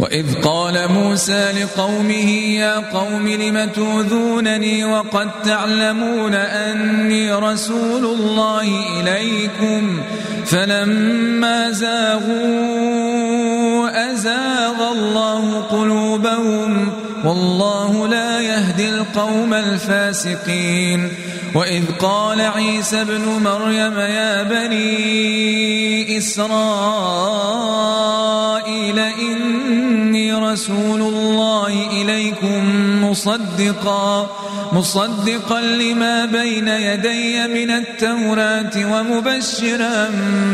وإذ قال موسى لقومه يا قوم لم توذونني وقد تعلمون أني رسول الله إليكم فلما زاغوا أزاغ الله قلوبهم والله لا يهدي القوم الفاسقين. وإذ قال عيسى ابن مريم يا بني إسرائيل رسول الله إليكم مصدقا مصدقا لما بين يدي من التوراة ومبشرا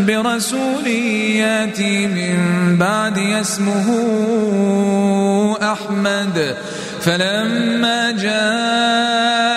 برسول ياتي من بعد اسمه أحمد. فلما جاءهم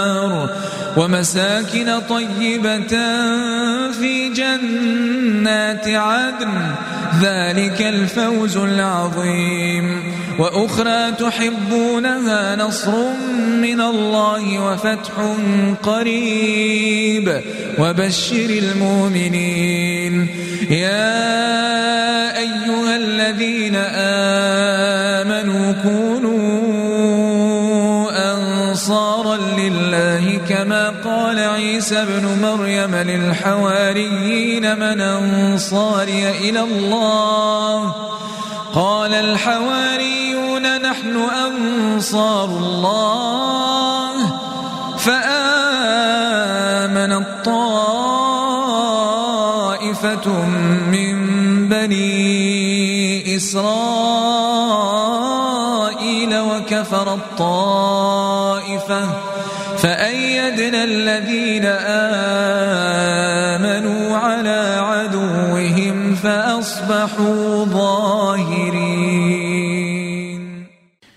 ومساكن طيبة في جنات عدن. ذلك الفوز العظيم. وأخرى تحبونها نصر من الله وفتح قريب. وبشر المؤمنين. يا أيها الذين آمنوا كونوا كما قال عيسى ابن مريم للحواريين من أنصاري إلى الله. قال الحواريون نحن أنصار الله. فآمن الطائفة من بني إسرائيل وكفر الطائفة. فأيدنا الذين آمنوا على عدوهم فأصبحوا